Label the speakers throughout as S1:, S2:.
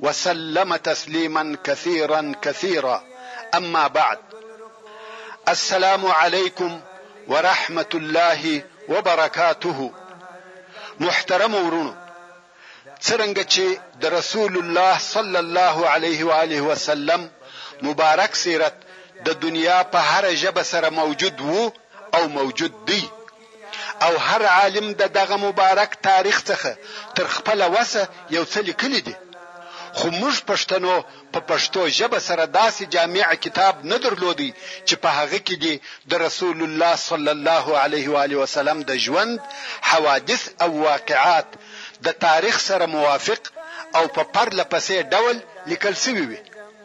S1: وسلم تسلیما کثیرا کثیرا اما بعد السلام علیکم ورحمت الله وبرکاته محترمو ورونو څرنګه چې د رسول الله صلی الله علیه و آله وسلم مبارک سیرت د دنیا په هر ژبه سره موجود وو او موجود دی او هر عالم د دغه مبارک تاریخ څخه تر خپله وسه یو څه لیکلي دي خو موږ پښتنو په پښتو ژبه سره داسې جامع کتاب نه درلودی چې په هغه کې دې د رسول الله صلی الله علیه و آله وسلم د ژوند حوادث او واقعات د تاریخ سره موافق او په پرله پسې ډول لیکل شوي وي.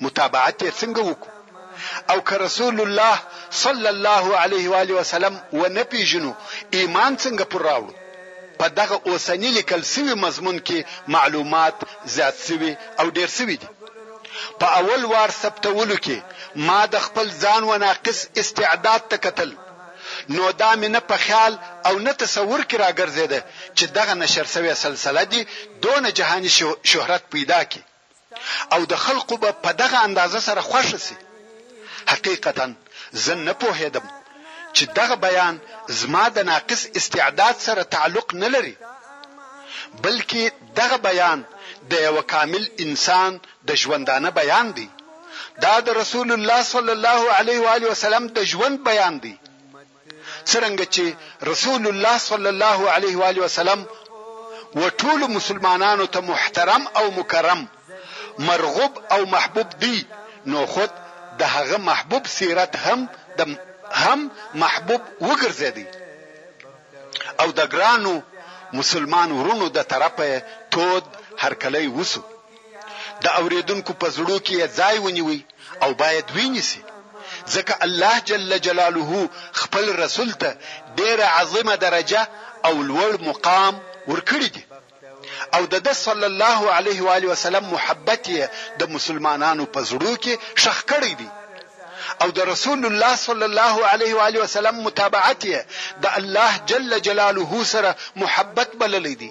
S1: متابعت یې څنګه وکړو او که رسول الله صلی الله علیه و آله وسلم ونه پېژنو ایمان څنګه پر راوړو؟ په دغه اوسني لیکل شوي مضمون کې معلومات زیات شوي او ډېر شوي دي. په اول وار ثبتولو کې ما د خپل ځان و ناقص استعداد ته کتل نو دا مې نه په خیال او نه تصور کې راګرځېده چې دغه نشر شوې سلسله دې دونه جهاني شهرت پیدا کړي. او د خلقو به په دغه اندازه سره خوښه شي. حقيقتاً زه نه پوهېدم چې دغه بيان زما د ناقص استعداد سره تعلق نه لري، بلکې دغه بيان د يوه کامل انسان د ژوندانه بيان دی، دا د رسول الله صلی الله عليه وآله وسلم د ژوند بيان دی. څرنګه چې رسول الله صلی الله علیه وآله وسلم و ټولو مسلمانانو ته محترم او مکرم، مرغوب او محبوب دی، نو خود د هغه محبوب سیرت هم د هم محبوب وګرځېدی او د ګرانو مسلمان وروڼو د طرفه یې تود هرکلی وسو. د اورېدونکو په زړو کې يې ځای ونيوی او بايد ويې نيسي، ځکه الله جل جلاله خپل رسول ته ډېره عظيمه درجه او لوړ مقام ورکړي دي او د ده صلی الله عليه وآله وسلم محبت يې د مسلمانانو په زړو کې ښخ کړی دی او د رسول الله صلی الله عليه وآله وسلم متابعت يې د الله جل جلاله سره محبت بللی دی.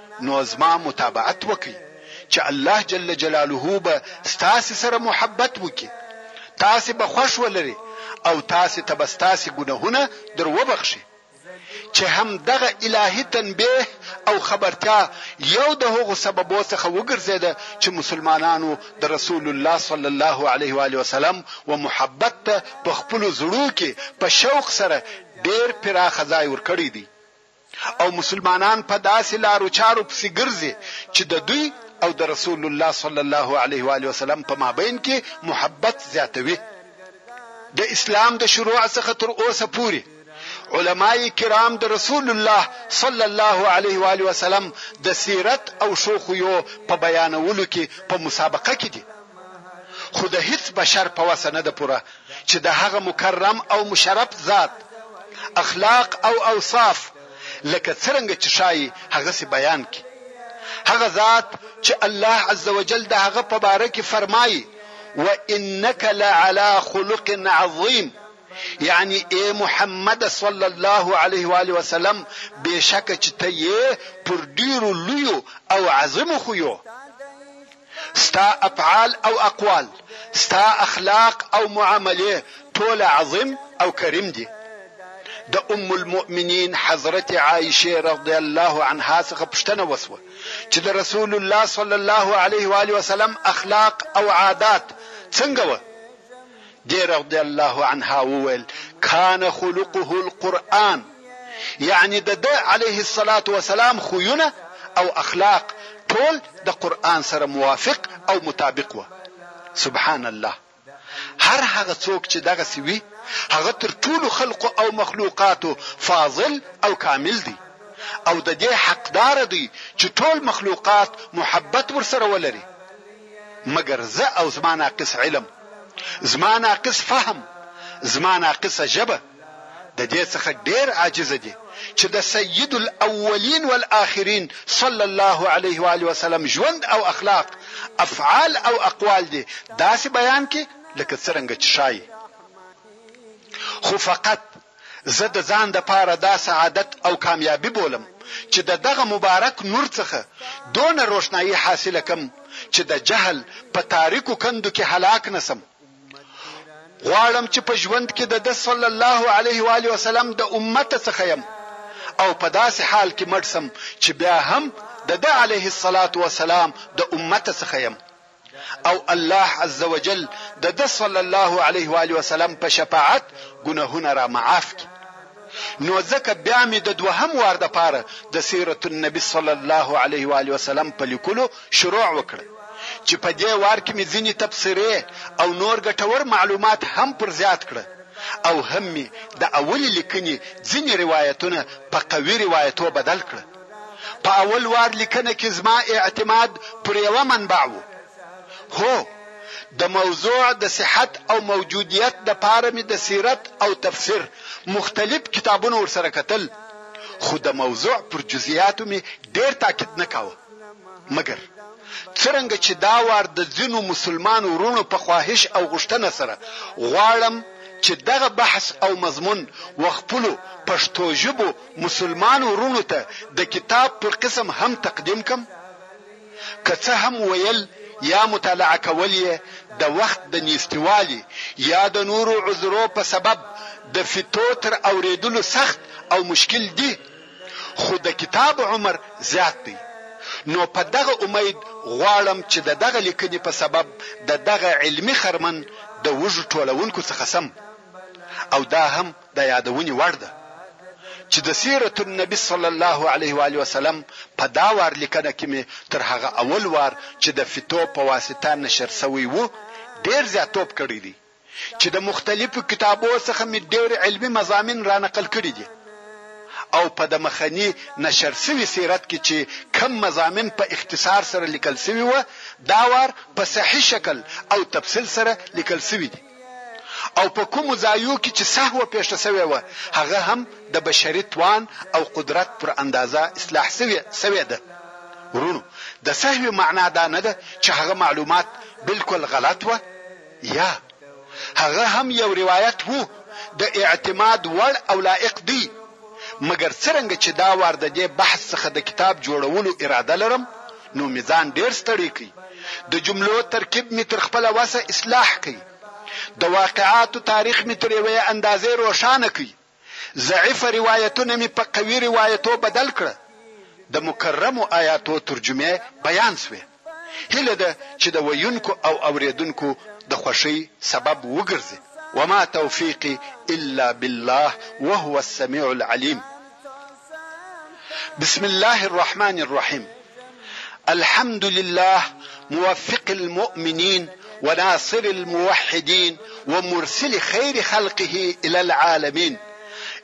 S1: نو زما متابعت وکړئ چې الله جل جلاله به ستاسې سره محبت وکړي، تاسې به خوښ ولري او تاسې ته به ستاسې ګناهونه در وبخښي. چې هم دغه الهي تنبیه او خبرتیا یو د هغو سببو څخه وګرځېده چې مسلمانانو د رسول الله صلی الله علیه و آله وسلم و محبت ته په خپلو زړو کې په شوق سره ډېر پراخه ځای ورکړی دی. او مسلمانان په داسې لارو چارو پسې ګرځې چې د دوی او د رسول الله صلی الله علیه و آله وسلم په مابین کې محبت زیاتوي. د اسلام د شروع څخه تر اوسه پورې علماء کرام د رسول الله صلی الله علیه و آله وسلم د سیرت او ښو خویو په بیانولو کې په مسابقه کې دي خو د هیڅ بشر په وسه نه ده پوره چې د هغه مکرم او مشرف ذات اخلاق او اوصاف لکه څرنګه چې ښایي هغسې بیان کړي هغه ذات چې الله عز وجل د هغه په باره کې فرمایي و انک لعلى خلق عظیم یعنی ای محمد صلی الله علیه و آله وسلم بشک چې ته یې پر ډیرو لویو او عظیمو خویو ستا افعال او اقوال ستا اخلاق او معاملې ټوله عظيم او کريم دي د ام المؤمنين حضرت عائشه رضي الله عنها څخه پوښتنه وسوه چې د رسول الله صلی الله عليه و وسلم اخلاق او عادات څنګه وه دې رضی الله عنها وویل، کان خلقه القرآن، یعنې د ده علیه الصلوة والسلام خویونه او اخلاق ټول د قرآن سره موافق او مطابق وه. سبحان الله! هر هغه څوک چې دغسې وي، هغه تر ټولو خلقو او مخلوقاتو فاضل او کامل دی او د دې حقدار دی چې ټول مخلوقات محبت ورسره ولري. مګر زه او زما ناقص علم، زما ناقص فهم، زما ناقصه ژبه د دې څخه ډېر عاجزه دي چې د سيد الاولين والاخرين صلی الله عليه واله وسلم ژوند او اخلاق، افعال او اقوال دې داسې بيان کړي لکه څرنګه چې ښايي. خو فقط زه د ځان د پاره دا سعادت او کاميابي بولم چې د دغه مبارک نور څخه دونه روښنايي حاصله کړم چې د جهل په تاريکو کندو کې هلاک نه شم. غواړم چې په ژوند کې د ده صلی الله عليه وآله وسلم د امته څخه يم او په داسې حال کې مړ شم چې بيا هم د ده عليه الصلاة والسلام د امته څخه يم. او الله عز وجل د ده صلی الله علیه و آله وسلم په شفاعت ګناهونه را معاف کړي. نو ځکه بیا مې د دوهم وار دپاره د سیرت النبي صلی الله علیه و آله وسلم په لیکلو شروع وکړه چې په دې وار کې مې ځینې تبصرې او نور ګټور معلومات هم پر زیات کړه او هم مې د اولې لیکنې ځینې روایتونه په قوي روایتو بدل کړه. په اول وار لیکنه کې زما اعتماد پر یوه منبع و. هو! د موضوع د صحت او موجودیت د پاره مې د سیرت او تفسیر مختلف کتابونه ورسره کتل، خو د موضوع پر جزئیاتو مې ډېر تاکید نه کاوه. مګر څرنګه چې دا وار د ځینو مسلمان وروڼو په خواهش او غوښتنه سره غواړم چې دغه بحث او مضمون وخپلو پښتو ژبو مسلمان وروڼو ته د کتاب پر قسم هم تقدیم کړم؟ که څه هم ویل یا مطالعه کول یې د وخت د نیستیوالي یا د نورو عذرو په سبب د فیتو تر اوریدلو سخت او مشکل دي خو د کتاب عمر زیات دی نو په دغه امید غواړم چې د دغه لیکنې په سبب د دغه علمي خرمن د وږو ټولونکو څخه شم او دا هم د یادونې وړ ده چې د سیرت النبي صلی الله علیه و آله وسلم په دا وار لیکنه کې مې تر هغه اول وار چې د فیتو په واسطه نشر شوی و، ډېر زیاتوب کړی دی چې د مختلفو کتابو څخه مې ډېر علمي مضامین را نقل کړي دي او په د مخني نشر شوي سیرت کې چې کوم مضامین په اختصار سره لیکل شوي وه دا وار په صحیح شکل او تفصیل سره لیکل شوي دي. او په کومو ځايو کې چې سهوه پېښه شوې وه هغه هم د بشري توان او قدرت پر اندازه اصلاح شوې شوې ده وروڼو د سهوې معنا دا نه ده چې هغه معلومات بالکل غلط وه يا هغه هم يو روايت وو د اعتماد وړ او لائق دی مګر څرنګه چې دا وار د دې بحث څخه د کتاب جوړولو اراده لرم نو مې ځان ډېر ستړی کړ. د جملو ترکیب مې تر خپله وسه اصلاح کړ. د واقعاتو تاریخ مې تر یوې اندازې روښانه کړ. ضعیف روایتونه مې په قوي روایتو بدل کړه. د مکرمو آیاتو ترجمې بیان شوې. هیله ده چې د ویونکو او اورېدونکو د خوښۍ سبب وګرځي. وما توفیقی الا بالله وهو السمیع العلیم. بسم الله الرحمن الرحيم الحمد لله موفق المؤمنين وناصر الموحدين ومرسل خير خلقه الى العالمين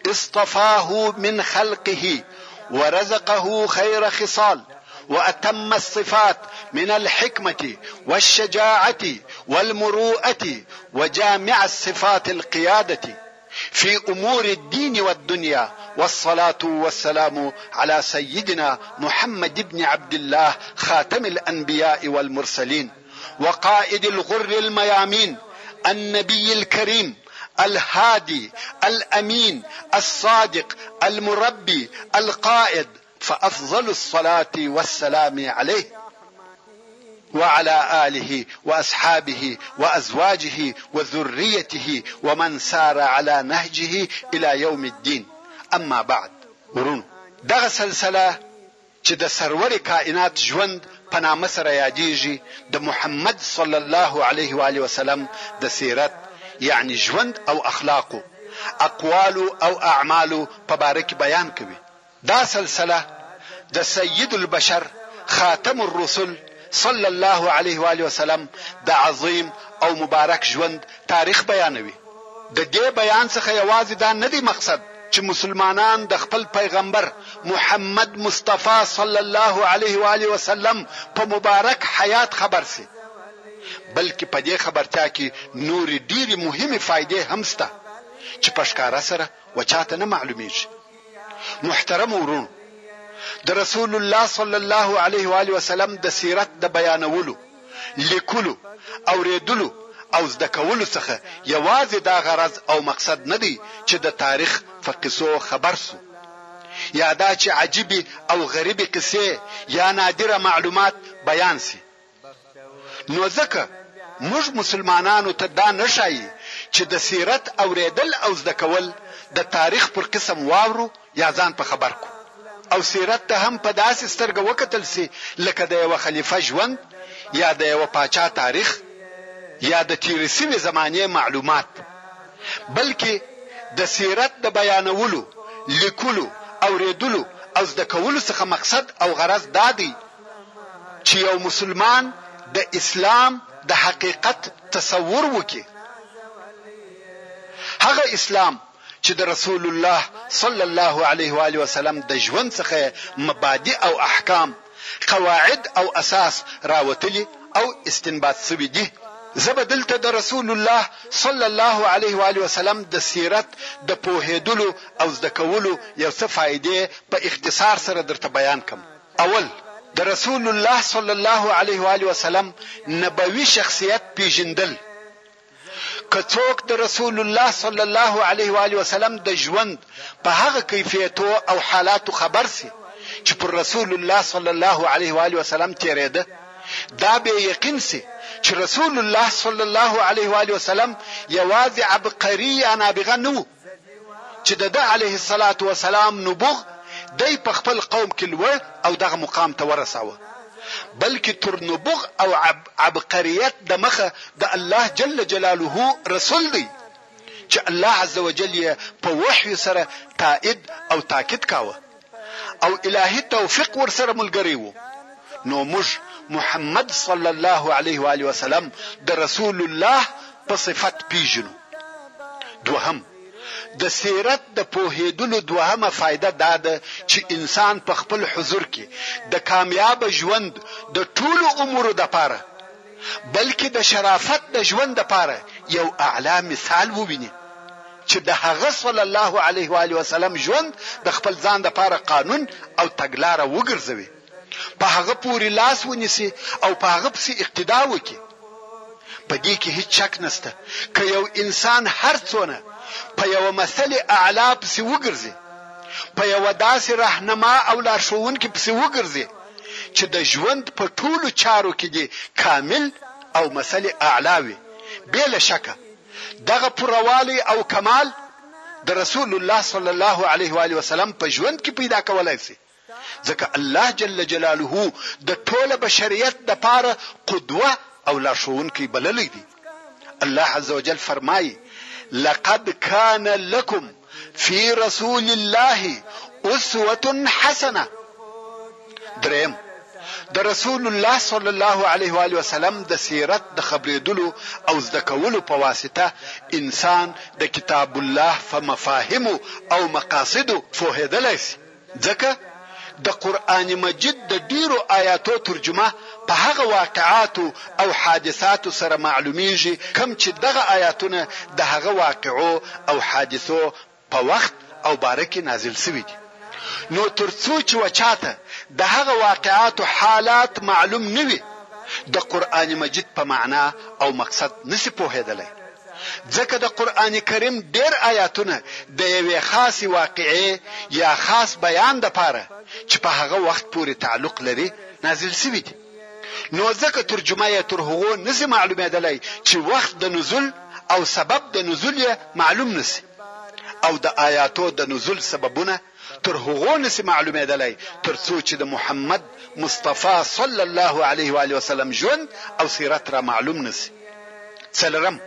S1: اصطفاه من خلقه ورزقه خير خصال واتم الصفات من الحكمه والشجاعه والمروءه وجامع الصفات القياده في امور الدين والدنيا والصلاه والسلام على سيدنا محمد بن عبد الله خاتم الانبياء والمرسلين وقائد الغر الميامين النبي الكريم الهادي الامين الصادق المربي القائد فافضل الصلاة والسلام عليه وعلى اله واصحابه وازواجه وذريته ومن سار على نهجه الى يوم الدين اما بعد ورونو دغه سلسله چې د سرور کائنات ژوند په نامه سره یادیږي د محمد صلی الله علیه و آله وسلم د سیرت یعنی ژوند او اخلاقو اقوالو او اعمالو په باره کې بیان کوي دا سلسله د سيد البشر خاتم الرسل صلی الله علیه و آله وسلم د عظيم او مبارک ژوند تاريخ بيانوي. د دې بيان څخه يوازې دا نه دی مقصد چې مسلمانان د خپل پيغمبر محمد مصطفی صلی الله علیه و آله وسلم په مبارک حيات خبر شي، بلکې په دې خبرتيا کې نورې ډېرې مهمې فايدې هم شته چې په ښکاره سره و چاته نه معلومېږي. محترم وروڼو د رسول الله صلی الله علیه و آله وسلم د سیرت د بیانولو، لیکلو، اوریدلو او زده کولو څخه یوازې دا غرض او مقصد نه دی چې د تاریخ په قصو خبر شو یا دا چې عجیبې او غریبې قصې یا نادره معلومات بیان شي، نو ځکه موږ مسلمانانو ته دا نه ښايي چې د سیرت اورېدل او زده کول د تاریخ پر قسم واورو یا ځان په خبر کړو او سیرت ته هم په داسې سترګه وکتل شي لکه د یوه خلیفه ژوند یا د یوه پاچا تاریخ یا د تېرې شوې زمانې معلومات بلکې د سیرت د بیانولو، لیکلو، اورېدلو او زده کولو څخه مقصد او غرض دا دی چې یو مسلمان د اسلام د حقیقت تصور وکړي، هغه اسلام چې د رسول الله صلی الله علیه و آله وسلم د ژوند څخه مبادی او احکام، قواعد او اساس راوتلي او استنباط شوي دي. زه به دلته د رسول الله صلی الله علیه و آله وسلم د سیرت د پوهیدلو او زده کولو یو څه فایدې په اختصار سره درته بیان کړم. اول، د رسول الله صلی الله علیه و آله وسلم نبوي شخصیت پېژندل، که څوک د رسول الله صلی الله علیه و آله وسلم د ژوند په هغه کیفیتو او حالاتو خبر شي چې پر رسول الله صلی الله علیه و آله وسلم تېرېده، دا بې یقین شي چې رسول الله صلی الله علیه و آله وسلم یوازې عبقري یا نابغه نه وو، چې د ده عليه الصلاة والسلام نبوغ دی په خپل قوم کې لوړ او دغه مقام ته ورساوه، بلکې تر نبوغ او عبقريت دمخه د الله جل جلاله رسول دی، چې الله عزوجل يې په وحي سره تائيد او تاکيد کاوه. او الهي توفیق ورسره ملګری وو نو موږ محمد صلی الله علیه و آله وسلم د رسول الله په صفت پیژنو. دوهم، د سیرت د پوهیدلو دوهمه فایده دا ده چې انسان په خپل حضور کې د کامیابه ژوند د ټولو امورو دپاره بلکې د شرافت د ژوند دپاره یو اعلی مثال وویني. چې د هغه صلی الله علیه وآله وسلم ژوند د خپل ځان لپاره قانون او تګلاره وګرځوي، په هغه پورې لاس ونیسي او په هغه پسې اقتدا وکړي. په دې کې هیڅ شک نشته که یو انسان هر څونه په یوه مثل اعلی پسې وګرځي، په یوه داسې رهنما او لارښوونکي پسې وګرځي چې د ژوند په ټولو چارو کې دې کامل او مثل اعلی وي، بې له شکه دغه پوره والی او کمال د رسول الله صلی الله علیه و آله وسلم په ژوند کې پیدا کولای شي ځکه الله جل جلاله د ټوله بشریت د پاره قدوه او لارښوونکی بللی دی الله عز وجل فرمایي لقد کان لکم فی رسول الله اسوة حسنة دریم د رسول الله صلی الله علیه و آله وسلم د سیرت د خبرېدلو او زده کولو په واسطه انسان د کتاب الله په مفاهیمو او مقاصدو پوهېدلی شي ځکه د قرآن مجيد د ډېرو آياتو ترجمه په هغه واقعاتو او حادثاتو سره معلومېږي کوم چې دغه آياتونه د هغه واقعو او حادثو په وخت او باره کې نازل شوي دي نو تر څو چې و چاته د هغه واقعاتو حالات معلوم نه وي د قرآن مجيد په معنا او مقصد نه شي پوهېدلی ځکه د قرآن کریم ډېر آیاتونه د یوې خاصې واقعې یا خاص بیان لپاره چې په هغه وخت پورې تعلق لري نازل شوي دي، نو ځکه ترجمه یې تر هغو نه شي معلومېدلای چې وخت د نزول او سبب د نزول یې معلوم نه شي او د آیاتو د نزول سببونه تر هغو نه شي معلومېدلی تر څو چې د محمد مصطفی صلی الله علیه و آله وسلم ژوند او سیرت را معلوم نه شي. څلورم،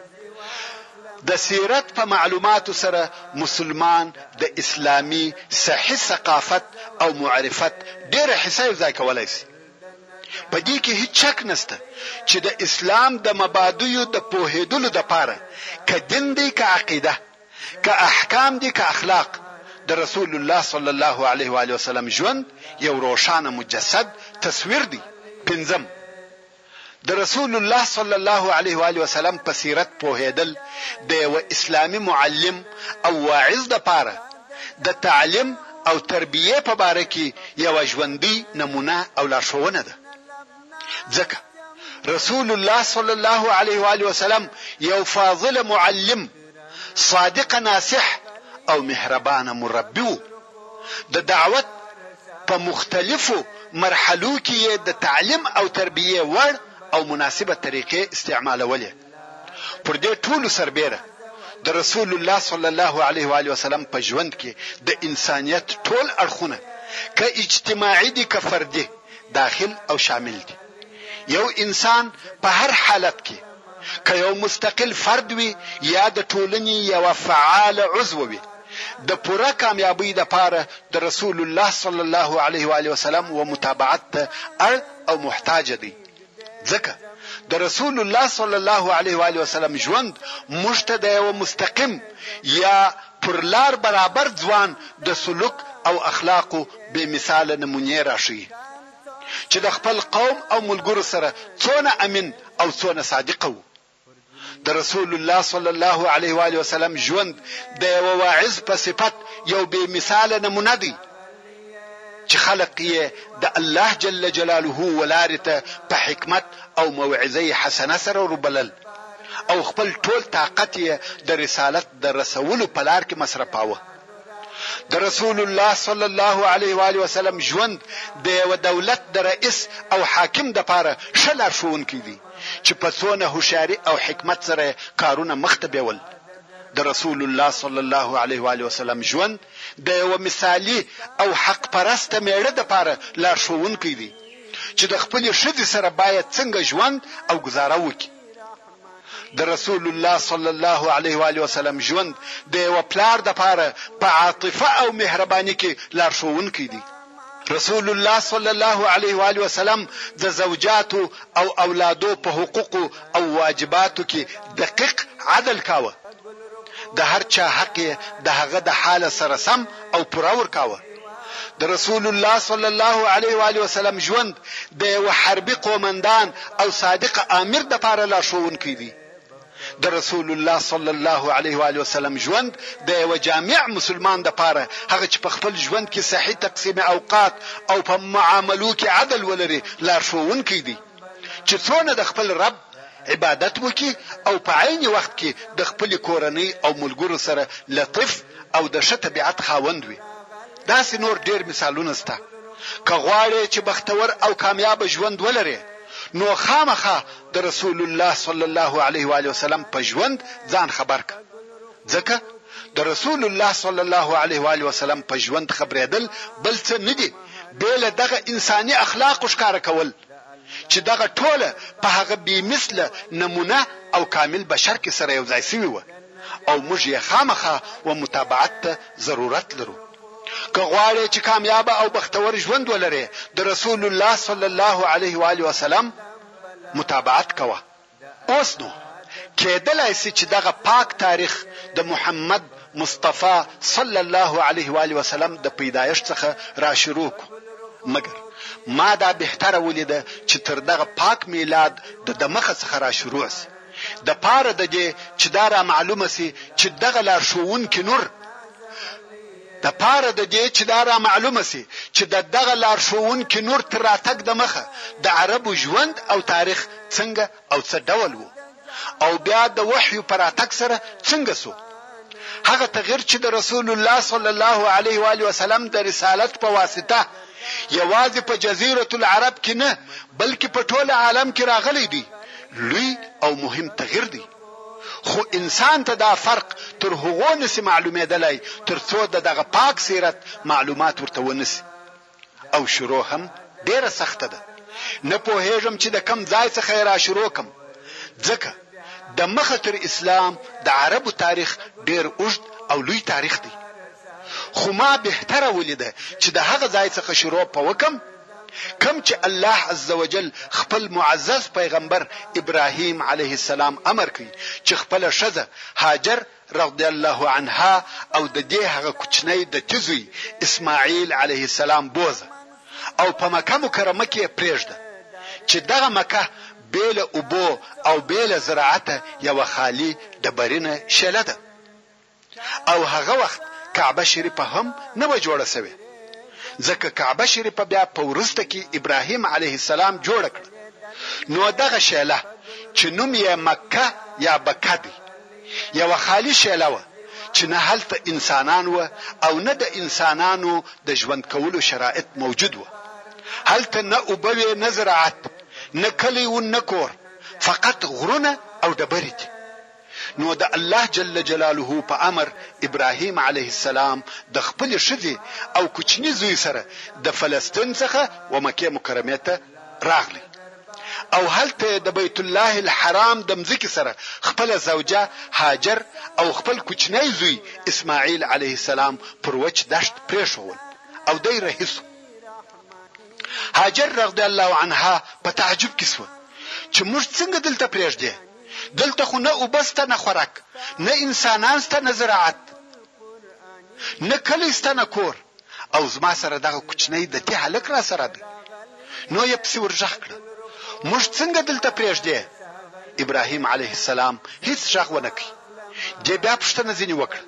S1: د سیرت په معلوماتو سره مسلمان د اسلامي صحیح ثقافت او معرفت ډېره حصه یو ځای کولای شي. په دې کې هیڅ شک نه شته چې د اسلام د مبادیو د پوهېدلو لپاره که دین دی که عقیده، که احکام دي که اخلاق، د رسول الله صلی الله علیه و آله وسلم ژوند یو روښانه مجسد، تصویر، دی. پنځم، د رسول الله صلی الله علیه و آله وسلم په سیرت پوهېدل د یوه اسلامي معلم او واعظ لپاره د تعلیم او تربیې په باره کې یوه ژوندۍ نمونه او لارښوونه ده، ځکه رسول الله صلی الله علیه و آله وسلم یو فاضل معلم، صادق ناصح او مهربانه مربي وو، د دعوت په مختلفو مرحلو کې یې د تعلیم او تربیې وړ او مناسبه طریقې استعمالولې، پر دې ټولو سربېره د رسول الله صلی الله علیه وآله وسلم په ژوند کې د انسانیت ټول اړخونه که اجتماعي دي که فردي داخل او شامل دي، یو انسان په هر حالت کې. که یو مستقل فرد وي یا د ټولنې یوه فعاله عضو وي، د پوره کامیابۍ لپاره د رسول الله صلی الله علیه و آله وسلم و متابعت ته اړ او محتاج دی، ځکه د رسول الله صلی الله علیه و آله وسلم ژوند موږ ته د یوه مستقیم یا پر لار برابر ځوان د سلوک او اخلاقو بې مثاله نمونې راښيي. چې د خپل قوم او ملګرو سره څونه امین او څونه صادق وو. د رسول الله صلی الله علیه و آله وسلم ژوند د یوه واعظ په صفت یو بې مثاله نمونه دی چې خلق یې د الله جل جلاله ولارې ته په حکمت او موعظه حسنه سره روبلل او خپل ټول طاقت یې د رسالت د رسولو په لار کې مصرفاوه. د رسول الله صلی الله علیه و آله وسلم ژوند د یوه دولت د رئیس او حاکم دپاره ښه لارښوونکی دی چې په څونه هوښیاري او حکمت سره یې کارونه مخته بیول. د رسول الله صلی الله علیه و آله وسلم ژوند د یوه مثالي او حق پرسته مېړه دپاره لارښوونکی دی چې د خپلې ښځې سره باید څنګه ژوند او ګذاره وکړي. د رسول الله صلی الله علیه و آله وسلم ژوند د یوه پلار دپاره په عاطفه او مهرباني کې لارښوونکی دی. رسول الله صلی الله علیه و آله وسلم د زوجاتو او اولادو په حقوقو او واجباتو کې دقیق عدل کاوه. د هر چا حق یې د هغه د حاله سره سم او پوره ورکاوه. د رسول الله صلی الله علیه و آله وسلم ژوند د یو حربي قومندان او صادق آمر د پاره لارښوونکی دی. د رسول الله صلی الله علیه و آله وسلم ژوند د یو جامع مسلمان د پاره هغه چې په خپل ژوند کې صحیح تقسیم اوقات او په معاملو کې عدل ولري لارښوونکی دی. چې څونه د خپل رب عبادت وکړي او په عین وخت کې د خپل کورنۍ او ملګرو سره لطیف او د ښه طبیعت خاوند وي داسې نور ډیر مثالونه سته که غواړې چې بختور او کامیاب ژوند ولرې نو خامخا د رسول الله صلی الله علیه و علیه وسلم په ژوند ځان خبر ک ځکه د رسول الله صلی الله علیه و آله وسلم په ژوند خبرېدل بل څه نه دي بې له دغه انساني اخلاقو ښکاره کول چې دغه ټوله په هغه بې مثله نمونه او کامل بشر کې سره یو ځای شوي وه او موږ یې خامخا و متابعت ته ضرورت لرو. که غواړې چې کامیابه او بختور ژوند ولرې د رسول الله صلی الله علیه و آله وسلم متابعت کوه. اوس نو کېدلای شي چې دغه پاک تاریخ د محمد مصطفی صلی الله علیه و آله وسلم د پیدایښت څخه را شروع کړو، مګر ما دا بهتره ولیده چې تر دغه پاک میلاد د دمخه څخه را شروع شي، د پاره د دې چې دا را معلومه شي چې دغه لارښوونکي نور. د پاره د دې چې دا رامعلومه شي چې د دغه لارښوونکي نور تر راتګ د مخه د عربو ژوند او تاریخ څنګه او څه ډول وو او بیا د وحیو په راتګ سره څنګه شو هغه تغیر چې د رسول الله صلی الله علیه و آله وسلم د رسالت په واسطه یوازې په جزیره العرب کې نه بلکې په ټول عالم کې راغلی دی لوی او مهم تغیر دی خو انسان ته دا فرق تر هغو نسي معلومېدلای تر څو د دغه پاک سیرت معلومات ورته ونسي او شروع هم ډېره سخته ده نه پوهېږم چې د کوم ځای څخه یې را شروع کړم ځکه د مخه تر اسلام د عربو تاریخ ډېر اوږد او لوی تاریخ دی خو ما بهتره ولیده چې د هغه ځای څخه شروع په وکړم کوم چې الله عزوجل خپل معزز پیغمبر ابراهیم علیه السلام امر کړ چې خپله ښځه هاجر رضی الله عنها او ددې هغه کوچنی دتی زوی اسماعیل علیه السلام بوځه او په مکه مکرمه کې یې پریږده چې دغه مکه بې له اوبو او بې له زراعته یوه خالي ډبرینه شېله ده. او هغه وخت کعبه شریفه هم نه وه جوړه شوې ځکه کعبه شریفه بیا په وروسته کې ابراهیم علیه السلام جوړه کړه نو دغه شیله چې نوم یې مکه یا بکه دی یوه خالي شیله وه چې نه هلته انسانان وه او نه د انسانانو د ژوند کولو شرایط موجود وه هلته نه اوبه وې نه زراعت نه کلی و نه کور فقط غرونه او ډبرې دي نو د الله جل جلاله په امر ابراهیم علیه السلام د خپلې ښځې او کوچني زوی سره د فلسطین څخه و مکې مکرمې ته راغلی او هلته یې د بیت الله الحرام د مځکې سره خپله زوجه هاجر او خپل کوچنی زوی اسماعیل علیه السلام پر وچ دښت پرېښوول او دی رهي شو. هاجر رضی الله عنها په تعجب کې شوه چې موږ څنګه دلته پرېږدې؟ دلته خو نه اوبه شته نه خوراک نه انسانان شته نه زراعت نه کلی شته نه کور او زما سره دغه کوچنی د تي هلک راسره دی نو یې پسې ورږغ کړه موږ څنګه دلته پرېږدې ابراهیم علیه السلام هیڅ ږغ ونه کړ دې بیا پوښتنه ځینې وکړه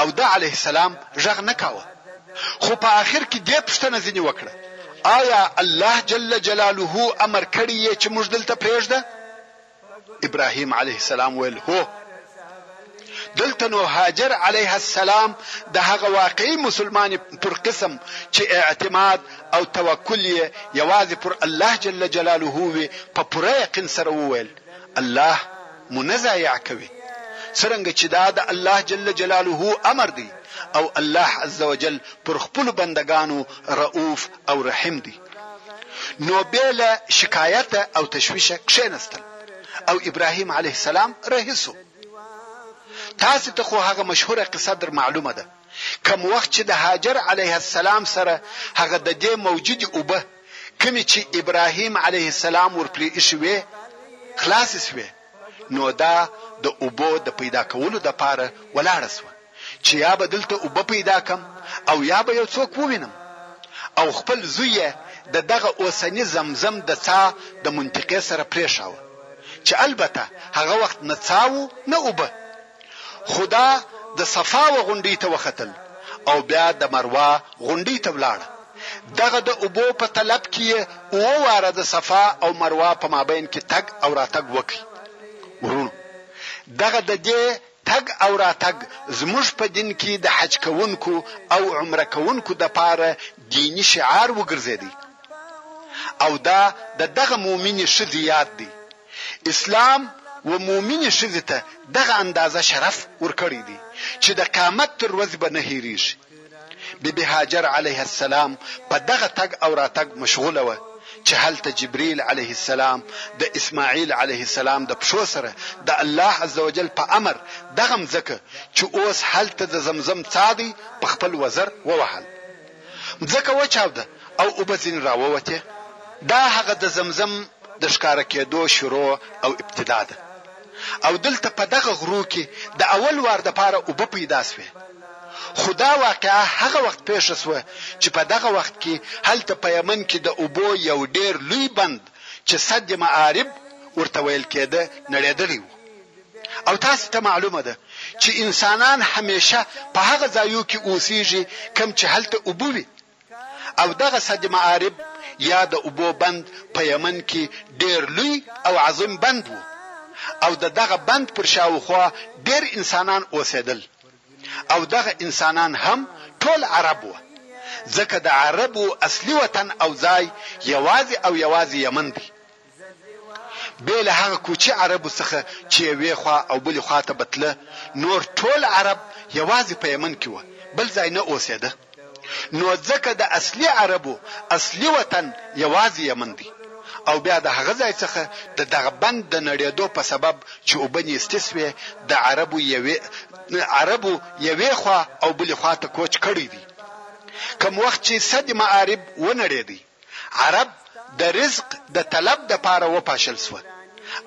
S1: او ده علیه السلام ږغ نه کاوه خو په آخر کې دې پوښتنه ځینې وکړه آیا الله جل جلاله امر کړی یې چې موږ دلته پرېږده ابراهیم علیه السلام ویل، هو! دلته نو هاجر علیه السلام د هغه واقعي مسلمانې پر قسم چې اعتماد او توکل یې یوازې پر الله جل جلاله وي په پوره یقین سره وویل، الله مو نه ضایع کوي، څرنګه چې دا د الله جل جلاله امر دی او الله عزوجل پر خپلو بندګانو رؤف او رحیم دی. نو بې له شکایت او تشویشه کښېنستل او ابراهیم علیه السلام رهي شو. تاسو ته خو هغه مشهوره قصه در معلومه ده، کوم وخت چې د هاجر علیه السلام سره هغه د دې موجودې اوبه کومې چې ابراهیم علیه السلام ورپرې ایښې وې خلاصې شوې، نو دا د اوبو د پیدا کولو دپاره ولاړه شوه چې یا به دلته اوبه پیدا کړم او یا به یو څوک ووینم او خپل زوی یې د دغه اوسني زمزم د څاه د منطقې سره پرېښاوه چې البته هغه وخت نه څاه و نه اوبه. خدا د صفا و غونډۍ ته وختل او بیا د مروه غونډۍ ته ولاړ، دغه د اوبو په طلب کې یې اووه واره د صفا او مروه په مابین کې تګ او راتګ وکړ. وروڼو! دغه د دې تګ او راتګ زموږ په دین کې د حج کوونکو او عمره کوونکو دپاره دیني شعار وګرځیدی او دا د دغه مؤمنې ښځې یاد دی. اسلام و مؤمنې ښځې ته دغه اندازه شرف ورکړی دی چې د قیامت تر ورځې به نه هیریږي. بي بي هاجر علیها السلام په دغه تګ او راتګ مشغوله وه چې هلته جبریل علیه السلام د اسماعیل علیه السلام د پښو سره د الله عزوجل په امر دغه مځکه چې اوس هلته د زمزم څاه دی په خپل وزر ووهل. مځکه وچاوده او اوبه ځینې راووتې، دا هغه د زمزم د ښکاره کېدو شروع او ابتدا ده او دلته په دغه غرو کې د اول وار لپاره اوبه پیدا شوې، خو دا واقعه هغه وخت پېښه شوه چې په دغه وخت کې هلته په یمن کې د اوبو یو ډېر لوی بند چې سد معارب ورته ویل کېده نړېدلی و. او تاسو ته معلومه ده چې انسانان همېشه په هغه ځايو کې اوسېږي کوم چې هلته اوبه وي او دغه سد معارب يا د اوبو بند په يمن کې ډېر لوی او عظيم بند وو او د دغه بند پر شاوخوا ډېر انسانان اوسېدل او دغه انسانان هم ټول عرب وه ځکه د عربو اصلي وطن او ځای يوازې او يوازې يمن دی. بې له هغه کوچي عربو څخه چې یوې خوا او بلې خوا ته به تله، نور ټول عرب یوازې په یمن کې وه، بل ځای نه اوسېده. نو ځکه د اصلي عربو اصلي وطن یوازې یمن دی او بیا د هغه ځای څخه د دغه بند د نړېدو په سبب چې اوبه نیستي شوې، د عربو یوې عربو یوې خوا او بلې خوا ته کوچ کړی دی. کوم وخت چې سد معارب ونړېدی. عرب د رزق د طلب د پاره وپاشل شوه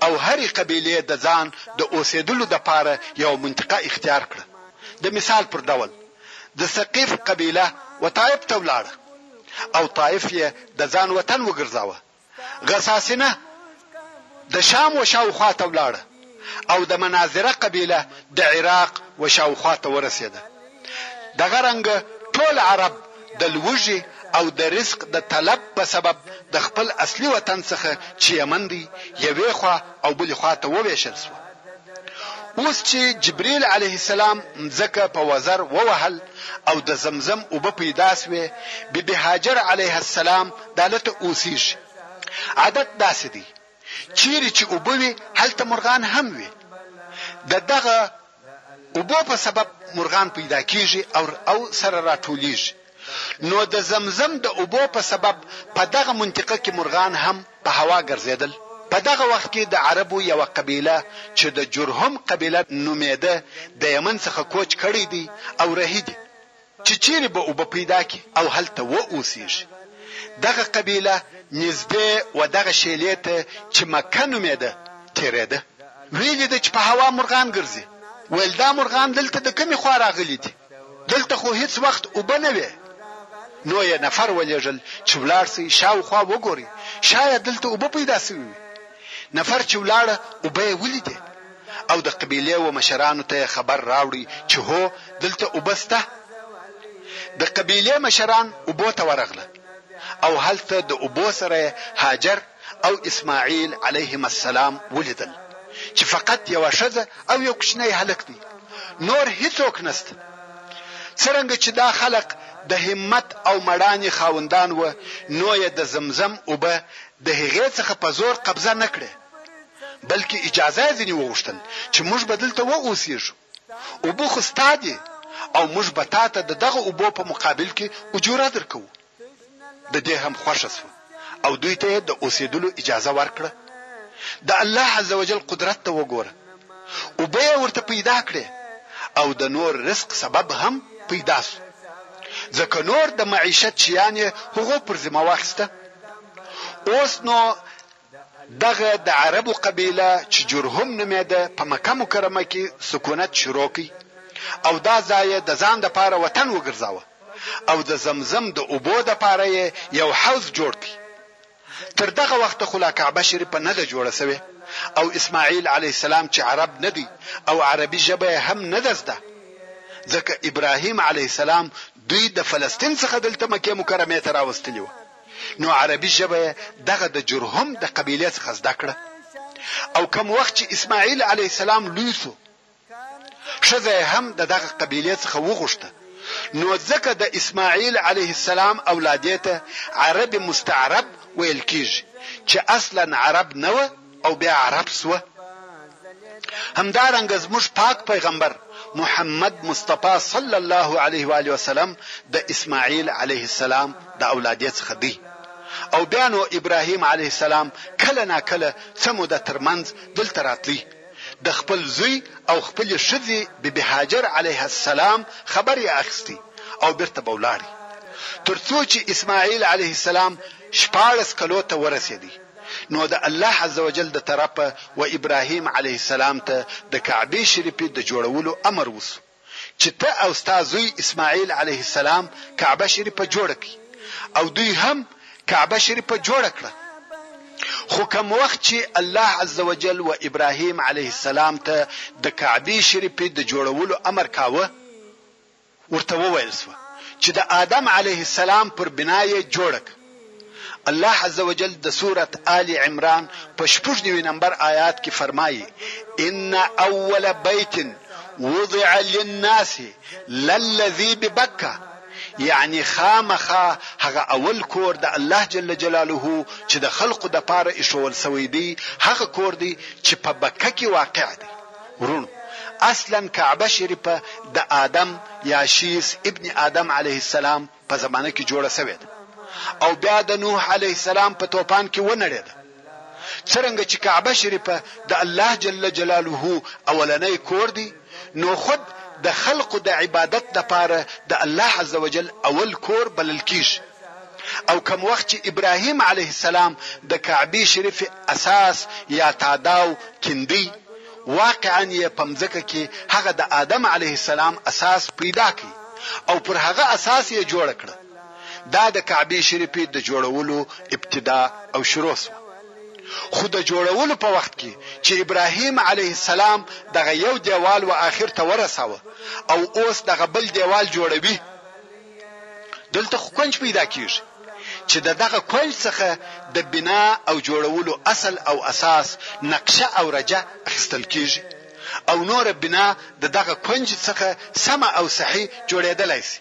S1: او هرې قبیلې د ځان د اوسېدلو د پاره یوه منطقه اختیار کړه، د مثال پر ډول د ثقیف قبیله وطایف ته ولاړه او طایف یې د ځان وطن وګرځاوه، غساسنه، د شام و شاوخوا ته ولاړه او د مناذره قبیله د عراق و شاوخوا ته ورسیده. دغه رنګه ټول عرب د لوږي او د رزق د طلب په سبب د خپل اصلي وطن څخه چي یمن دی یوې خوا او بلي خوا ته وویشل سوه. اوس چي جبریل علیه السلام مځکه په وزر ووهل او د زمزم اوبه پیدا سوې بي بي هاجر علیها السلام دالته اوسیږي. عادت داسې دی، چېرې چې اوبه وي، هلته مرغان هم وي. د دغه اوبو په سبب مرغان پیدا کېږي او سره راټولېږي. نو د زمزم د اوبو په سبب په دغه منطقه کې مرغان هم په هوا ګرځېدل. په دغه وخت کې د عربو یوه قبیله چې د جرهم قبیله نومېده، د یمن څخه کوچ کړی دی او رهي دي. چې چېرې به اوبه پیدا کړي او هلته و اوسېږي. دغه قبیله نږدې و دغه شېلې ته چې مکه نومېده تېرېده. ویې لیده چې په هوا مرغان ګرځي. ویل دا مرغان دلته د کومې خوا راغلي دي؟ دلته خو هېڅ وخت اوبه نه وې. نو یې نفر ولېږل چې ولاړ شئ شاوخوا وګورئ، شاید دلته اوبه پیدا شوې وي. نفر چې ولاړه اوبه یې ولیدې او د قبیلې و مشرانو ته یې خبر راوړی چې هو دلته اوبه سته. د قبیلې مشران اوبو ته ورغله او هلته د اوبو سره یې هاجر او اسماعیل علیهما السلام ولیدل چې فقط یوه ښځه او یو کوچنی هلک دی نور هیڅوک نسته. څرنګه چې دا خلق د همت او مړانې خاوندان وه نو یې د زمزم اوبه د هغې څخه په زور قبضه نه کړې، بلکې اجازه یې ځینې وغوښتل چې موږ به دلته و اوسېږو، اوبه خو ستا دي او موږ به تا ته د دغه اوبو په مقابل کې اجوره درکوو. د دې هم خوښه شوه او دوی ته یې د اوسېدلو اجازه ورکړه. د الله عزوجل قدرت ته وګوره! اوبه یې ورته پیدا کړې او د نور رزق سبب هم پیدا شو، ځکه نور د معیشت شیان یې هغو پر ذمه واخیسته. اوس نو دغه د عربو قبیله چې جرهم نومېده په مکه مکرمه کې سکونت شروع کړ او دا ځای یې د ځان لپاره وطن وګرځاوه او د زمزم د اوبو لپاره یې یو حوض جوړ کړ. تر دغه وخته خو لا کعبه شریفه نه ده جوړه شوې او اسماعیل علیه السلام چې عرب نه دی او عربي ژبه یې هم نه ده زده، ځکه ابراهیم علیه السلام دوی د فلسطین څخه دلته مکې مکرمې ته راوستلي وه، نو عربي ژبه یې دغه د جرهم د قبیلې څخه زده کړه او کوم وخت چې اسماعیل علیه السلام لوی شو، ښځه یې هم د دغه قبیلې څخه وغوښته، نو ځکه د اسماعیل علیه السلام اولادې ته عرب مستعرب ویل کیږي، چې اصلا عرب نه وه او بیا عرب شوه. همدارنګه زموږ پاک پیغمبر محمد مصطفی صلی الله علیه و آله وسلم د اسماعیل علیه السلام د اولادې څخه دی او بیا نو ابراهیم علیه السلام کله ناکله څه موده تر منځ دلته راتلی، د خپل زوی او خپلې ښځې بي بي هاجر عليها السلام خبر يې اخيست او بېرته به ولاړ، تر څو چې اسماعيل عليه السلام شپاړس کلو ته ورسېد، نو د الله عزوجل د طرفه و ابراهيم عليه السلام ته د کعبې شريفې د جوړولو امر وشو. چې ته او ستا زوی اسماعیل علیه السلام کعبه شریفه جوړه کړئ او دوی هم کعبه شریفه جوړه کړه خو کوم وخت چې الله عزوجل و ابراهیم علیه السلام ته د کعبې شریفې د جوړولو امر کاوه ورته وویل سوه چې د آدم علیه السلام پر بنا یې جوړه کړه الله عزوجل د سورة آل عمران په شپږ نوي نمبر آيات کې فرمايي، ان اول بيت وضع للناس للذي ببکه، يعنې خامخا هغه اول کور د الله جل جلاله چې د خلقو دپاره ايښوول شوی دی هغه کور دی چې په بکه کې واقع دی. وروڼو! اصلا کعبه شريفه د آدم يا شيث ابن آدم عليه السلام، په زمانه کې جوړه شوې ده او بیا د نوح علیه السلام په توپان کې ونړېده. څرنګه چې کعبه شریفه د الله جل جلاله اولنی کور دی، نو خود د خلقو د عبادت لپاره د الله عز وجل اول کور بلل کېږي او کوم وخت چې ابراهیم علیه السلام د کعبې شریفې اساس یا تاداو، کیندۍ، واقعاً يې په مځکه کې هغه د آدم عليه السلام اساس پيدا کړ او پر هغه اساس يې جوړه کړه. دا د کعبې شريفې د جوړولو ابتدا او شروع شوه. خو د جوړولو په وخت کې چې ابراهيم عليه السلام دغه يو دېوال و آخر ته ورساوه او اوس دغه بل دېوال جوړوي، دلته خو کونج پیدا کیږي چې د دغه کونج څخه د بنا او جوړولو اصل او اساس نقشه او رجه اخیستل کیږي او نوره بنا د دغه کونج څخه سمه او صحیح جوړیدلای شي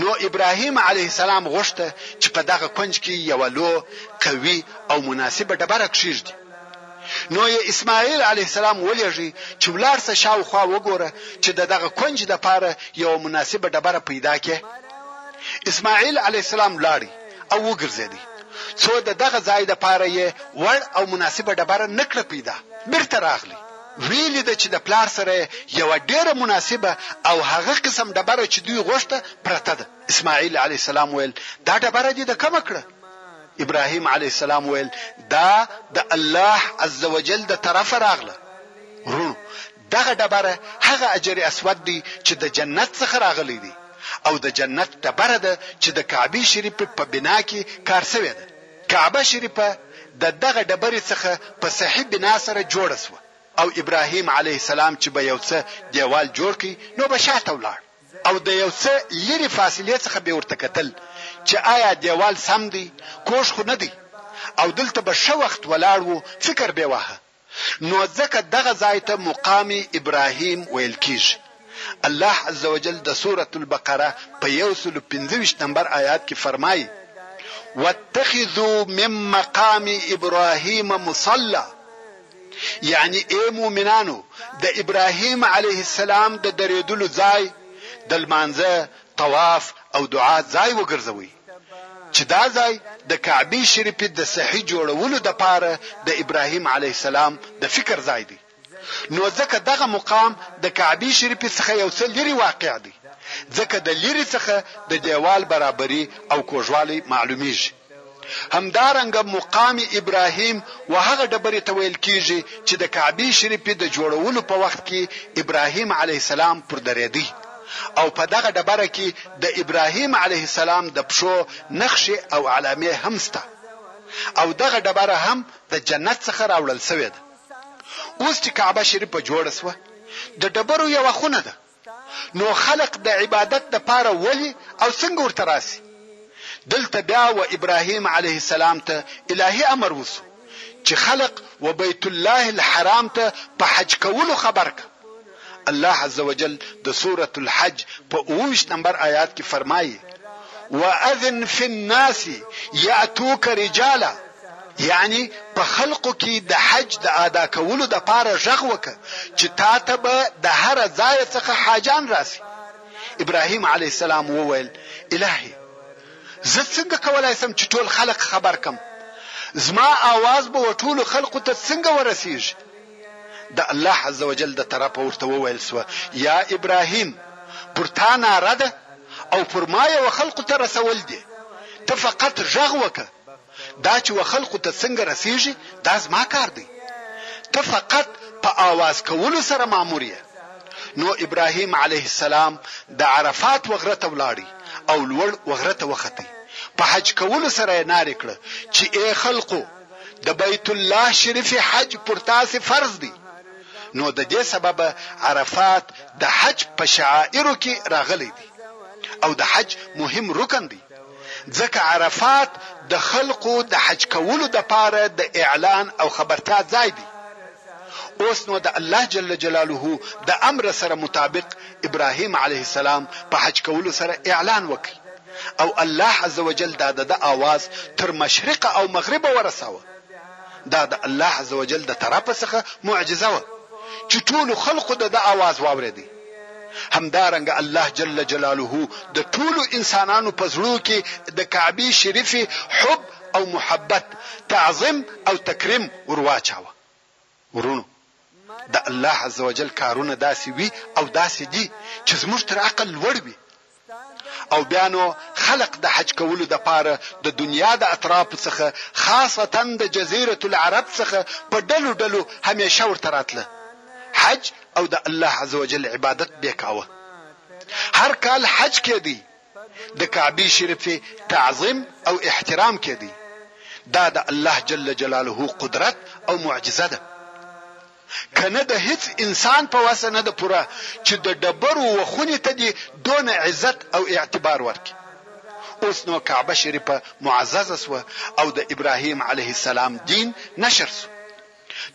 S1: نو ابراهیم علیه السلام غوښته چې په دغه کونج کې یو لو قوي او مناسبه ډبره کښیږدي نو يې اسماعيل عليه السلام ولېږی چې ولاړ شه شاوخوا وګوره چې د دغه کونج لپاره يوه مناسبه ډبره پيدا کړې. اسماعيل عليه السلام ولاړی او وګرځېدی څو د دغه ځای لپاره يې وړ او مناسبه ډبره نه کړه پيدا. بېرته راغلی ويې ليده چې د پلار سره يوه ډېره مناسبه او هغه قسم ډبره چې دوی غوښته پرته ده. اسماعيل عليه السلام ويل، دا ډبره دې د کومه کړه؟ ابراهیم علیه السلام وویل، دا د الله عزوجل د طرفه راغله. وروڼو! دغه ډبره هغه حجر اسود دی چې د جنت څخه راغلی دی او د جنت ډبره ده چې د کعبې شریفې په بنا کې کار شوې ده. کعبه شریفه د دغه ډبرې څخه په صحیح بنا سره جوړه شوه او ابراهیم علیه السلام چې به یو څه دیوال جوړ کړي نو به شاته ولاړ. او د یو څه لیرې فاصلې څخه به ورته کتل چې ایا دیوال سم دی، کوږ خو نه دی او دلته به ښه وخت ولاړ وو، فکر به واهه، نو ځکه دغه ځای ته مقام ابراهیم ویل کیږي. الله عزوجل د سورة البقره په یو سل او پنځه ویشت نمبر آیات کې فرمایي، واتخذوا من مقام ابراهیم مصلی. یعنی ای مؤمنانو د ابراهیم علیه السلام د درېدلو ځای د لمانځه، طواف او دعا ځای وګرځوئ چی دا ځای د کعبی شریفی د صحیح جوړولو دپاره د ابراهیم علیه السلام د فکر ځای دی نو ځکه دغه مقام د کعبی شریفی څخه یو څه لری واقع دی ځکه د لری څخه د دیوال برابری او کوږوالی معلومیږي. همدارنګه مقام ابراهیم و هغه ډبرې ته ویل کیږي چې د کعبې شریفې د جوړولو په وخت کې ابراهیم علیه السلام پر درېدی او په دغه ډبره کې د ابراهیم علیه السلام د پښو نخښې او علامې هم شته او دغه ډبره هم د جنت څخه راوړل شوې ده. اوس چې کعبه شریفه جوړه شوه د ډبرو یوه خونه ده. نو خلق د عبادت د پاره ولي او څنګه ورته راسي؟ دلته بيا و ابراهيم عليه السلام ته الهي امر وسو چي خلق و بيت الله الحرام ته په حج کولو خبر که. الله عزوجل د سورة الحج په اووه ویشت نمبر آيات کي فرمايي، وأذن في الناس يأتوک رجالا. یعنی په خلقو کی د حج د ادا کولو دپاره ږغ وکه چی تاته به د هره ځایه څخه حاجان راسی. ابراهیم علیه السلام وویل، الهی! زه څنګه کولای سم چی ټول خلق خبر کم؟ زما آواز به و ټولو خلقو ته څنګه ورسیږی؟ د الله عزوجل د طرفه ورته وویل سوه، یا ابراهیم! پر تا ناره ده او پر ما یې و خلقو ته رسول دې. ته فقط ږغ وکه. دا چې و خلقو ته څنګه رسېږي دا زما کار دی، ته فقط په آواز کولو سره مامور یې. نو ابراهیم علیه السلام د عرفات و غره ته ولاړی او لوړ و غره ته وختی، په حج کولو سره یې نارې کړه چې ای خلقو! د بیت الله شریف حج پر تاسې فرض دی. نو د دې سببه عرفات د حج په شعائرو کې راغلی دی او د حج مهم رکن دی. ځکه عرفات د خلقو د حج کولو دپاره د اعلان او خبرتیا ځای دی. اوس نو د الله جل جلاله د امر سره مطابق ابراهیم علیه السلام په حج کولو سره اعلان وکړ او الله عزوجل دا دده آواز تر مشرق او مغربه ورساوه. دا د الله عزوجل د طرفه څخه معجزه وه چې ټولو خلقو دده آواز واورېدی. همدارنګه الله جل جلاله د ټولو انسانانو په زړو کې د کعبې شریفې حب او محبت، تعظیم او تکریم ور واچاوه. وروڼو! د الله عزوجل کارونه داسې وي او داسې دي چې زموږ تر عقل لوړ وي او بیا نو خلق د حج کولو دپاره د دنیا د اطرافو څخه خاصتاً د جزیرة العرب څخه په ډلو ډلو همیشه ورته راتله حج او د الله عزوجل عبادت بې کاوه هر کال حج کیدی د کعبی شریفې تعظیم او احترام کیدی دا د الله جل جلاله قدرت او معجزه ده که نه د هیڅ انسان په وسه نه ده پوره چې د ډبرو و خونې ته دې دونه عزت او اعتبار ورکړي. اوس نو کعبه شریفه معززه شوه او د ابراهیم علیه السلام دین نشر شو.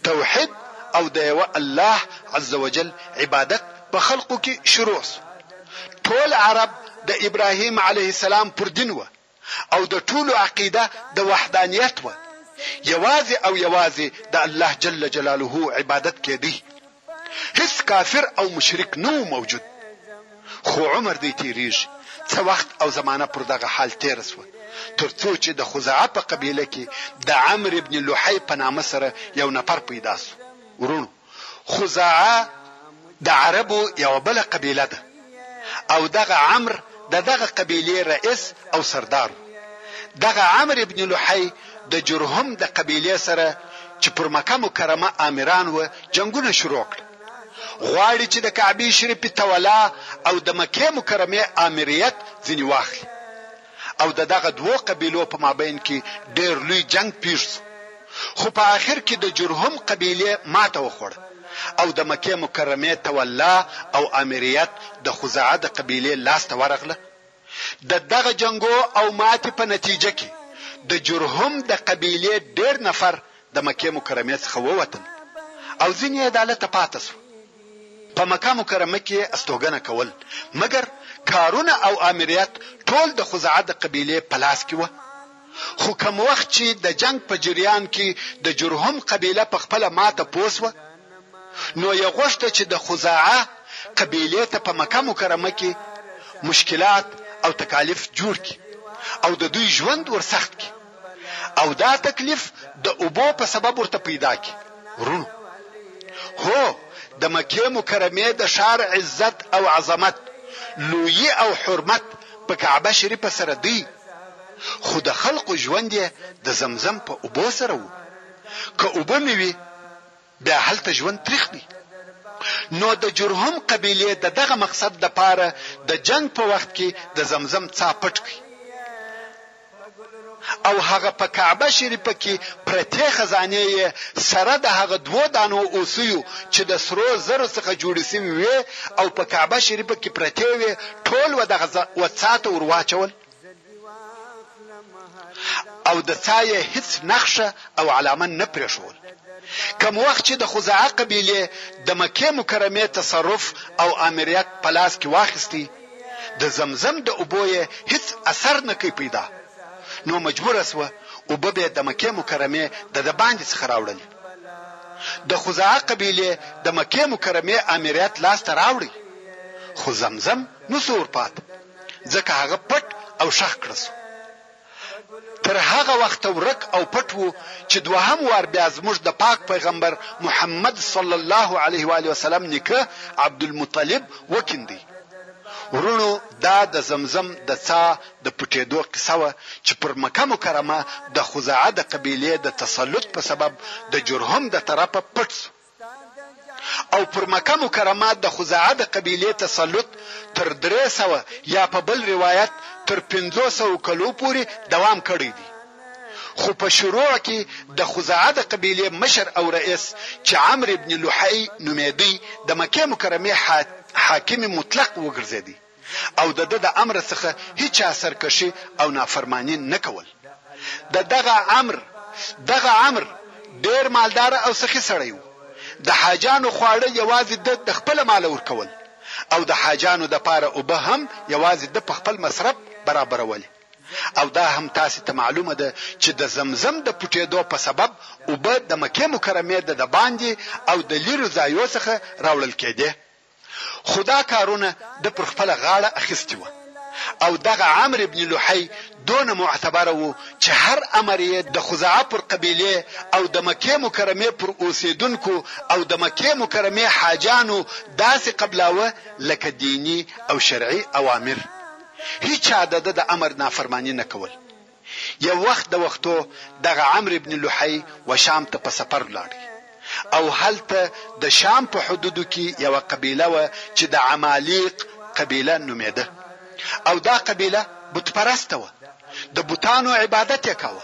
S1: توحید او د یوه الله عزوجل عبادت په خلقو کې شروع شو. ټول عرب د ابراهیم علیه السلام پر دین وه. او د ټولو عقیده د وحدانیت وه، یوازې او یوازې د الله جل جلاله عبادت کېدی، هیڅ کافر او مشرک نه و موجود. خو عمر دی تېرېږي، څه وخت او زمانه پر دغه حال تېره شوه، تر څو چې د خزاعه په قبیله کې د عمرو بن لحی په نامه سره یو نفر پیدا شو، وروڼو! خزاعه د عربو یوه بله قبیله ده او دغه عمر د دغه قبیلې رئیس او سردار و. دغه عمر ابن لحی د جرهم د قبیلې سره چې پر مکه مکرمه آمران و جنګونه شروع کړل. غواړي چې د کعبې شریفې تولا او د مکې مکرمې آمریت ځینې واخلي. او د دغه دوو قبیلو په مابین کې ډیر لوی جنګ پیښ شو خو په اخر کې د جرهم قبیلې ماته وخوړه او د مکې مکرمې تولا او آمریت د خزاعه د قبیلې لاس ته ورغله د دغه جنګو او ماتې په نتیجه کې د جرهم د قبیلې ډیر نفر د مکې مکرمې څخه ووتل او ځینې یې دالته پاته شو په مکه مکرمه کې یې استوګنه کول مګر کارونه او آمریت ټول د خزعه د قبیلې په لاس کې وه خو کوم وخت چې د جنګ په جریان کې د جرهم قبیله په خپله ماته پوه شوه نو یې غوښته چې د خزاعه قبیلې ته په مکه مکرمه کې مشکلات او تکالیف جوړ کړي او د دوی ژوند ورسخت کړي او دا تکلیف د اوبو په سبب ورته پیدا کړي وروڼو هو د مکې مکرمې د ښار عزت او عظمت لویي او حرمت په کعبه شریفه سره دی خو د خلقو ژوند یې د زمزم په اوبو سره وو که اوبه نه وي بیا هلته ژوند تریخ دی. نو د جرهم قبیلې د دغه مقصد لپاره د جنګ په وخت کې د زمزم څاه پټ کړ او هغه په کعبه شریفه کې پرتې خزانې یې سره د هغه دوو دانو اوسیو چې د سرو زرو څخه جوړې شوې وې او په کعبه شریفه کې پرتې وې ټول و دغه و څاه ته ور واچول. او د څا یې هیڅ نخښه او علامه نه پرېښول کوم وخت چې د خزاعه قبیلې د مکې مکرمې تصرف او آمریت په لاس کې واخیستی د زمزم د اوبو یې هیڅ اثر نه کړ پیدا نو مجبوره شوه اوبه به د مکې مکرمې د د باندې څخه راوړل د خزاعه قبیلې د مکې مکرمې آمریت لاس ته راوړی خو زمزم نو سور پات ځکه هغه پټ او ښخ کړه سو. تر هغه وخته ورک او پټ وو چي دوهم وار بیا زموږ د پاک پیغمبر محمد صلی الله علیه و آله وسلم نیکه عبدالمطلب وکیندی. وروڼو دا د زمزم د څا د پټیدو قصه وه چي پر مکه مکرمه د خزاعه د قبیلې د تسلط په سبب د جرهم د طرفه پټ سو. او پر مکه مکرمه د خزاعه د قبیلې تسلط تر درې سوه یا په بل روایت تر پنځو سوو کلو پورې دوام کړی دی. خو په شروع کې د خزاعه د قبیلې مشر او رئیس چې عمرو بن لحی نومېدی د مکې مکرمې حاکم مطلق وګرځېدی. او د ده د امر څخه هیچا سرکشي او نافرماني نه کول. د دغه عمرو، دغه عمرو، ډېر مالدار او سخي سړی وو. د حاجانو خواړه یوازې ده د خپله ماله ورکول او د حاجانو د پاره اوبه هم یوازې ده په خپل مصرف برابرولې او دا هم تاسې ته معلومه ده چې د زمزم د پټېدو په سبب اوبه د مکې مکرمې د دباندې او د لیرو ځایو څخه راوړل کېدې. خو دا کارونه ده پر خپله غاړه اخیستي وه او دغه عمرو ابن لحی دونه معتبر وو چې هر امر یې د خزاعه پر قبیلې او د مکې مکرمې پر اوسېدونکو او د مکې مکرمې حاجانو داسې قبلاوه لکه دیني او شرعي اوامر. هیچا د ده د امر نافرماني نه کول. یو وخت د وختو دغه عمرو بن لحی و شام ته په سفر ولاړ او هلته د شام په حدودو کې یوه قبیله وه چې د عمالیق قبیله نومېده او دا قبیله بت پرسته وه، د بتانو عبادت یې کاوه.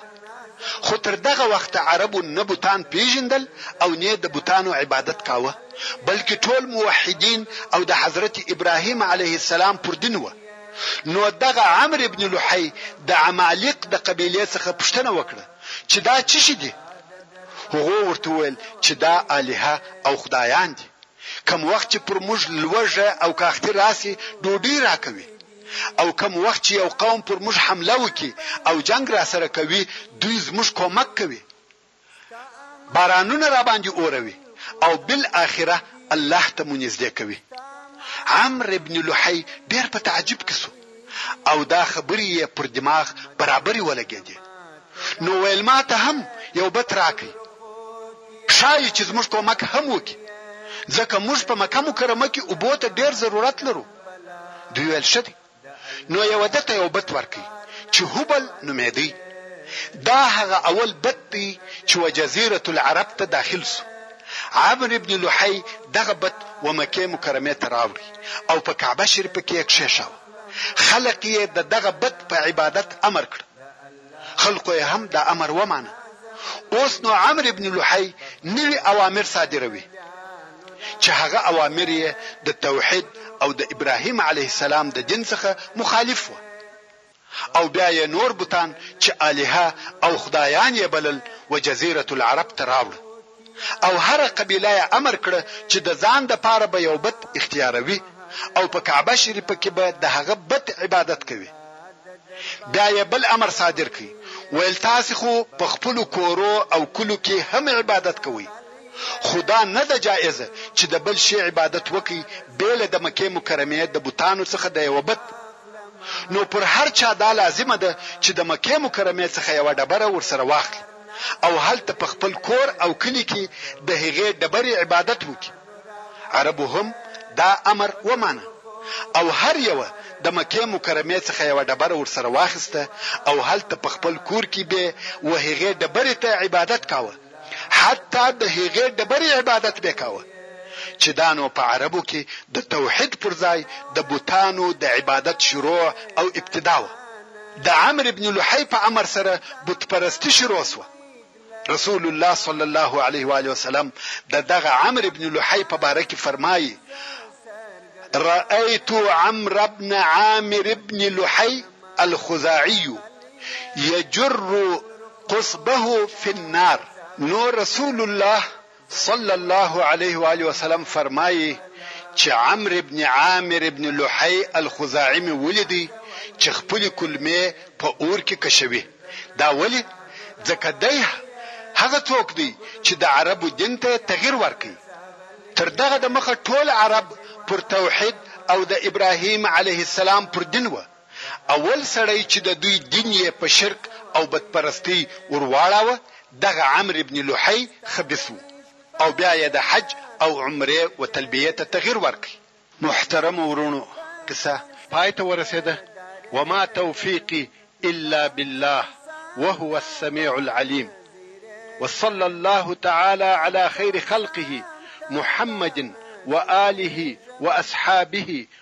S1: خو تر دغه وخته عربو نه بتان پېژندل او نۀ د بتانو عبادت کاوه، بلکې ټول موحدین او د حضرت ابراهیم علیه السلام پر دین وه. نو دغه عمرو ابن لحی د عمالیق د قبیلې څخه پوښتنه وکړه چې دا څه شي دي؟ هغو ورته وویل چې دا الهه او خدایان دي، کوم وخت چې پر موږ لوږه او کاختي راشي ډوډۍ راکوي او کوم وخت چې یو قوم پر موږ حمله وکړي او جنګ راسره کوي دوی زموږ کومک کوي. بارانونه راباندې اوروي او بالاخره الله ته مو نږدې کوي. عمرو ابن لحی ډېر په تعجب کې شو او دا خبرې یې پر دماغ برابرې ولګېدې، نو ویل ما ته هم یو بت راکړئ، ښايي چې زموږ کومک هم وکړي، ځکه موږ په مکه مکرمه کې اوبو ته ډېر ضرورت لرو. دوی ویل ښه دی. نو یوه ده ته یو بت ورکړي چي هبل نومېدی، دا هغه اول بت دی چي و جزیرة العرب ته داخل سو، عمرو بن لحی دغه بت و مکې مکرمې ته راوړی او په کعبه شریفه کي یې کښېښاوه، خلق یې د دغه بت په عبادت امر کړ. خلکو یې هم دا امر ومانه. اوس نو عمرو بن لحی نوي اوامر صادروي چې هغه اوامر یې د توحید او د ابراهیم علیه السلام د دین څخه مخالف وه او بیا یې نور بتان چې آلهه او خدایان یې بلل و جزیرة العرب ته راوړه. او هره قبیله یې امر کړه چې د ځان دپاره به یو بت اختیاروي او په کعبه شریفه کې به د هغه بت عبادت کوي. بیا یې بل امر صادر کړ، ویل تاسې خو په خپلو کورو او کلو کې هم عبادت کوئ، خو دا نه ده جائزه چې د بل شي عبادت وکړئ بېله د مکې مکرمې د بتانو څخه د یوه بت، نو پر هر چا دا لازمه ده چې د مکې مکرمې څخه یوه ډبره ورسره واخلي. او هلته په خپل کور او کلي کي د هغې ډبري عبادت وکړي. عربو هم دا امر ومانه او هر یوه د مکې مکرمې څخه یوه ډبره ورسره واخیسته او هلته په خپل کور کي بې و هغې ډبري ته عبادت کاوه حتی د هغې ډبري عبادت بې کاوه چي دا نو په عربو کي د توحید پر ځای د بتانو د عبادت شروع او ابتدا وه. د عمرو بن لحی په امر سره بت پرستي شروع شوه. رسول الله صلی الله علیه و آله وسلم د دغه عمرو بن لحی په باره کې فرمايي، رأیت عمرو بن عامرو بن لحی الخزاعی یجر قصبه فی النار نو رسول الله صلی الله علیه و آله وسلم فرمايي چې عمرو بن عامر بن لحی الخزاعي مې ولید چې خپلې کولمې په اور کې کشوي. دا ولې؟ ځکه دی هغه څوک دی چې د عربو دین ته یې تغیر ورکړ. تر دغه دمخه ټول عرب پر توحید او د ابراهیم علیه السلام پر دین وه. اول سړی چې د دوی دین یې په شرک او بت پرستۍ ور واړاوه دغه عمرو بن لحی خبیث وو او بیا یې د حج او عمرې و تلبیې ته تغیر ورکړ. محترمو وروڼو قصه
S2: پای ته ورسیده وما توفیقی الا بالله وهو السمیع العلیم وصلی الله تعالی علی خیر خلقه محمد وآله واصحابه